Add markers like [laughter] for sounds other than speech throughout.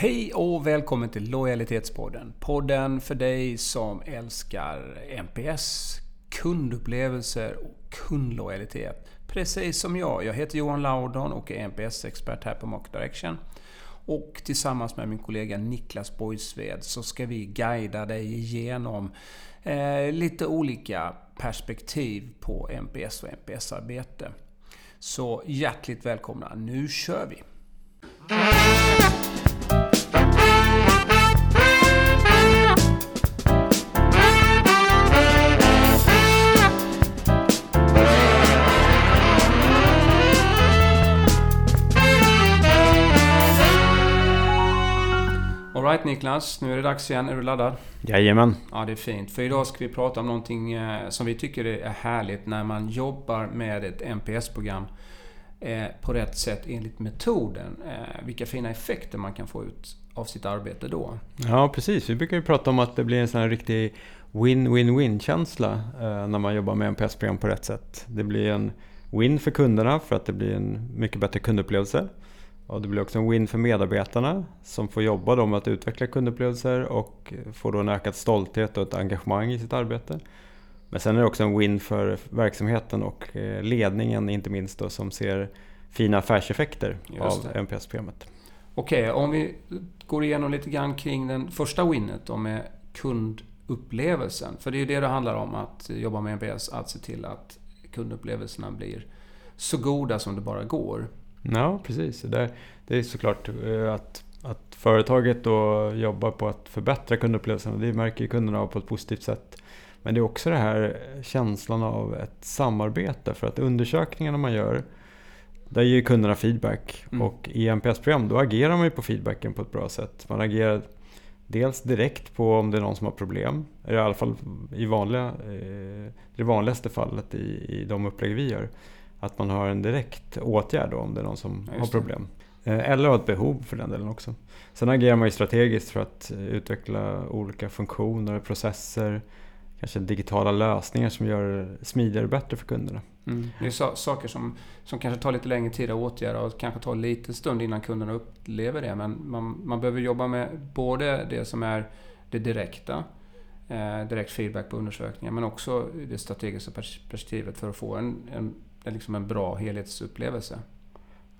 Hej och välkommen till Lojalitetspodden. Podden för dig som älskar NPS, kundupplevelser och kundlojalitet. Precis som jag. Jag heter Johan Laudon och är NPS-expert här på Market Direction. Och tillsammans med min kollega Niklas Borgsved så ska vi guida dig igenom eh, lite olika perspektiv på NPS och NPS-arbete. Så hjärtligt välkomna, nu kör vi! Alright Niklas, nu är det dags igen. Är du laddad? Jajamän. Ja, det är fint. För idag ska vi prata om någonting eh, som vi tycker är härligt när man jobbar med ett NPS-program eh, på rätt sätt enligt metoden. Eh, vilka fina effekter man kan få ut av sitt arbete då. Ja, precis. Vi brukar ju prata om att det blir en sån här riktig win-win-win-känsla när man jobbar med NPS-program på rätt sätt. Det blir en win för kunderna för att det blir en mycket bättre kundupplevelse. Och det blir också en win för medarbetarna som får jobba med att utveckla kundupplevelser och får då en ökad stolthet och ett engagemang i sitt arbete. Men sen är det också en win för verksamheten och eh, ledningen inte minst då, som ser fina affärseffekter av NPS-programmet. Okej, okay, om vi går igenom lite grann kring den första winnet då med kundupplevelsen. För det är ju det det handlar om att jobba med NPS, att se till att kundupplevelserna blir så goda som det bara går. Ja, precis. Det, det är såklart eh, att, att företaget då jobbar på att förbättra kundupplevelsen. Det märker ju kunderna av på ett positivt sätt. Men det är också den här känslan av ett samarbete. För att undersökningarna man gör, där ger kunderna feedback. Mm. Och i NPS-program då agerar man ju på feedbacken på ett bra sätt. Man agerar dels direkt på om det är någon som har problem. I alla fall i vanliga, eh, det vanligaste fallet i, i de upplägg vi gör. Att man har en direkt åtgärd då, om det är någon som ja, har problem. Eh, eller har ett behov för den delen också. Sen agerar man ju strategiskt för att utveckla olika funktioner, processer, kanske digitala lösningar som gör det smidigare och bättre för kunderna. Mm. Det är so saker som, som kanske tar lite längre tid att åtgärda och kanske tar lite stund innan kunderna upplever det. Men man, man behöver jobba med både det som är det direkta, eh, direkt feedback på undersökningar, men också det strategiska perspektivet för att få en, en liksom en bra helhetsupplevelse.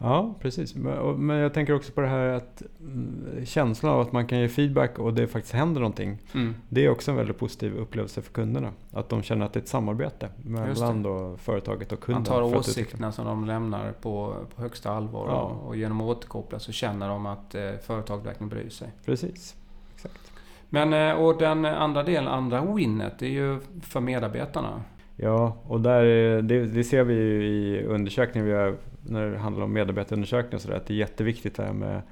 Ja, precis. Men jag tänker också på det här att mm, känslan av att man kan ge feedback och det faktiskt händer någonting. Mm. Det är också en väldigt positiv upplevelse för kunderna. Att de känner att det är ett samarbete mellan då företaget och kunden. Man tar åsikterna som de lämnar på, på högsta allvar ja. och, och genom att återkoppla så känner de att eh, företaget verkligen bryr sig. Precis. Exakt. Men eh, och den andra delen, andra winnet, det är ju för medarbetarna. Ja, och där, det, det ser vi ju i undersökningar vi gör när det handlar om medarbetarundersökningar och sådär, att det är jätteviktigt det här med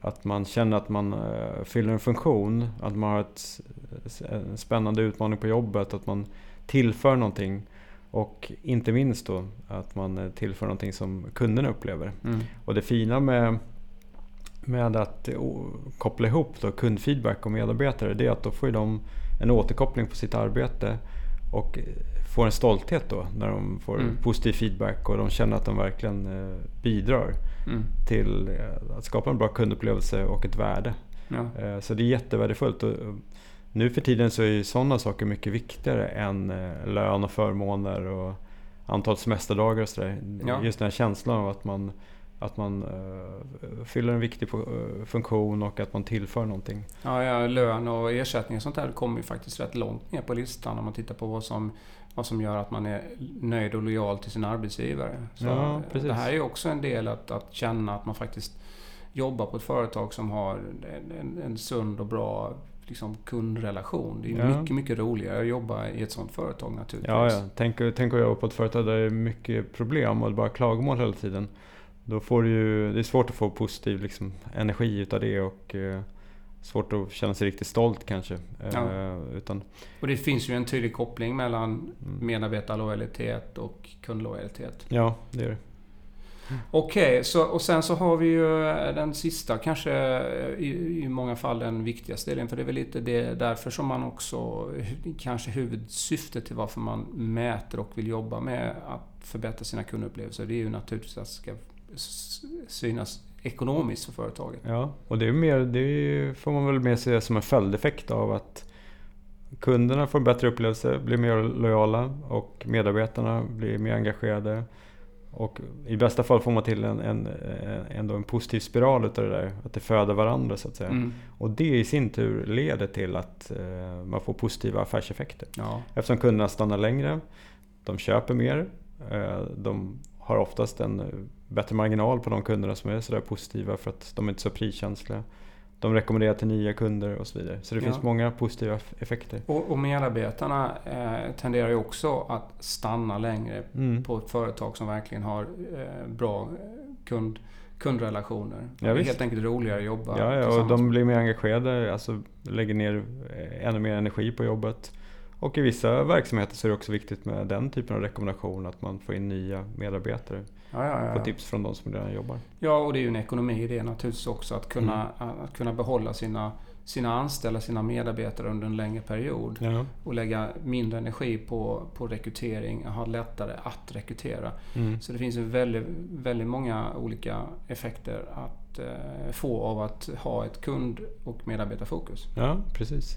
att man känner att man uh, fyller en funktion, att man har ett, en spännande utmaning på jobbet, att man tillför någonting. Och inte minst då att man eh, tillför någonting som kunderna upplever. Mm. Och det fina med, med att koppla ihop då kundfeedback och medarbetare, det är att då får de en återkoppling på sitt arbete och får en stolthet då när de får mm. positiv feedback och de känner att de verkligen eh, bidrar mm. till eh, att skapa en bra kundupplevelse och ett värde. Ja. Eh, så det är jättevärdefullt. Och nu för tiden så är ju sådana saker mycket viktigare än lön och förmåner och antal semesterdagar och sådär. Ja. Just den här känslan av att man att man uh, fyller en viktig funktion och att man tillför någonting. Ja, ja lön och ersättning och sånt där kommer ju faktiskt rätt långt ner på listan om man tittar på vad som vad som gör att man är nöjd och lojal till sin arbetsgivare. Så ja, det här är ju också en del att, att känna att man faktiskt jobbar på ett företag som har en, en sund och bra liksom, kundrelation. Det är ja. mycket, mycket roligare att jobba i ett sånt företag naturligtvis. Ja, ja. Tänk, tänk att jobba på ett företag där det är mycket problem och bara klagomål hela tiden. Då får du ju, det är svårt att få positiv liksom, energi utav det och eh, svårt att känna sig riktigt stolt kanske. Ja. Eh, utan... Och det finns ju en tydlig koppling mellan mm. medarbetarlojalitet och kundlojalitet. Ja, det gör det. Okej, okay, och sen så har vi ju den sista, kanske i, i många fall den viktigaste delen. För det är väl lite det, därför som man också, kanske huvudsyftet till varför man mäter och vill jobba med att förbättra sina kundupplevelser. Det är ju naturligtvis att det ska synas ekonomiskt för företaget. Ja, och det, är mer, det får man väl mer se som en följdeffekt av att kunderna får en bättre upplevelse, blir mer lojala och medarbetarna blir mer engagerade. Och i bästa fall får man till en, en, en, en positiv spiral utav det där, att det föder varandra så att säga. Mm. Och det i sin tur leder till att eh, man får positiva affärseffekter. Ja. Eftersom kunderna stannar längre, de köper mer, eh, de har oftast en bättre marginal på de kunderna som är sådär positiva för att de är inte så priskänsliga. De rekommenderar till nya kunder och så vidare. Så det ja. finns många positiva effekter. Och, och medarbetarna eh, tenderar ju också att stanna längre mm. på ett företag som verkligen har eh, bra kund, kundrelationer. Ja, det är visst. helt enkelt roligare att jobba Ja, ja och de blir mer engagerade, alltså lägger ner eh, ännu mer energi på jobbet. Och i vissa verksamheter så är det också viktigt med den typen av rekommendation, att man får in nya medarbetare. Ja, ja, ja. Få tips från de som redan jobbar. Ja, och det är ju en ekonomi i det naturligtvis också. Att kunna, mm. att kunna behålla sina, sina anställda, sina medarbetare under en längre period. Ja. Och lägga mindre energi på, på rekrytering, ha lättare att rekrytera. Mm. Så det finns ju väldigt, väldigt många olika effekter att eh, få av att ha ett kund och medarbetarfokus. Ja, precis.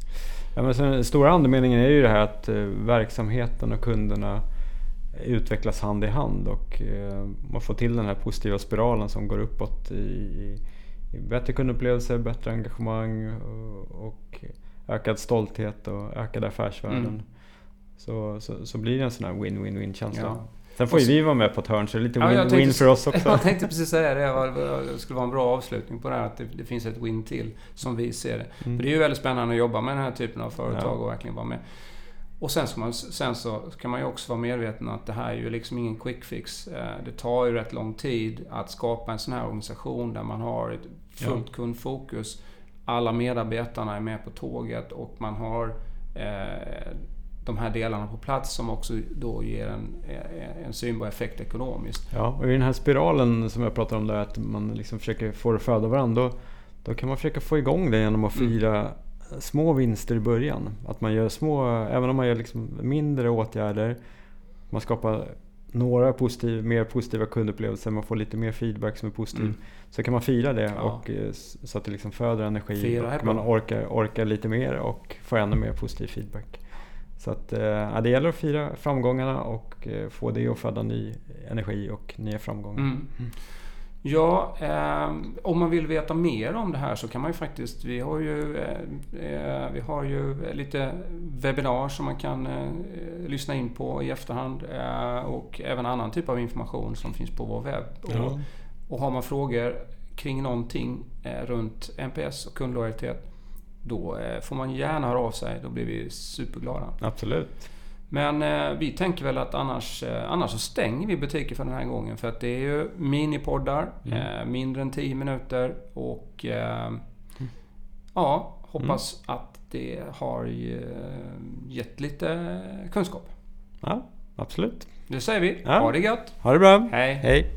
Ja, men sen, stora andemeningen är ju det här att eh, verksamheten och kunderna utvecklas hand i hand och eh, man får till den här positiva spiralen som går uppåt i, i bättre kundupplevelser, bättre engagemang och, och ökad stolthet och ökade affärsvärden. Mm. Så, så, så, blir det en sån här win-win-win känsla. Ja. Sen får ju vi vara med på ett hörn så det är lite win-win ja, för oss också. [laughs] Jag tänkte precis säga det. Det skulle vara en bra avslutning på det här. Att det, det finns ett win till som vi ser det. Mm. För det är ju väldigt spännande att jobba med den här typen av företag ja. och verkligen vara med. Och sen, man, sen så kan man ju också vara medveten att det här är ju liksom ingen quick fix. Eh, det tar ju rätt lång tid att skapa en sån här organisation där man har ett fullt ja. kundfokus. Alla medarbetarna är med på tåget och man har eh, de här delarna på plats som också då ger en, eh, en synbar effekt ekonomiskt. Ja, och i den här spiralen som jag pratade om där, att man liksom försöker få det att föda varandra. Då, då kan man försöka få igång det genom att mm. fira mm små vinster i början. Att man gör små, även om man gör liksom mindre åtgärder, man skapar några positiv, mer positiva kundupplevelser, man får lite mer feedback som är positiv. Mm. Så kan man fira det ja. och, eh, så att det liksom föder energi Fira och man orkar, orkar lite mer och får ännu mer positiv feedback. Så att, eh, ja, det gäller att fira framgångarna och eh, få det att föda ny energi och nya framgångar. Mm. Mm. Ja, eh, om man vill veta mer om det här så kan man ju faktiskt... Vi har ju, eh, vi har ju lite webbinar som man kan eh, lyssna in på i efterhand eh, och även annan typ av information som finns på vår webb. Ja. Och, och har man frågor kring någonting eh, runt NPS och kundlojalitet då eh, får man gärna höra av sig. Då blir vi superglada. Absolut. Men eh, vi tänker väl att annars, eh, annars så stänger vi butiker för den här gången. För att det är ju minipoddar, mm. eh, mindre än 10 minuter. Och mm. ja, hoppas mm. att det har eh, gett lite kunskap. Ja, absolut. Det säger vi. Ja. Ha det gött. Ha det bra. Hej. Hej.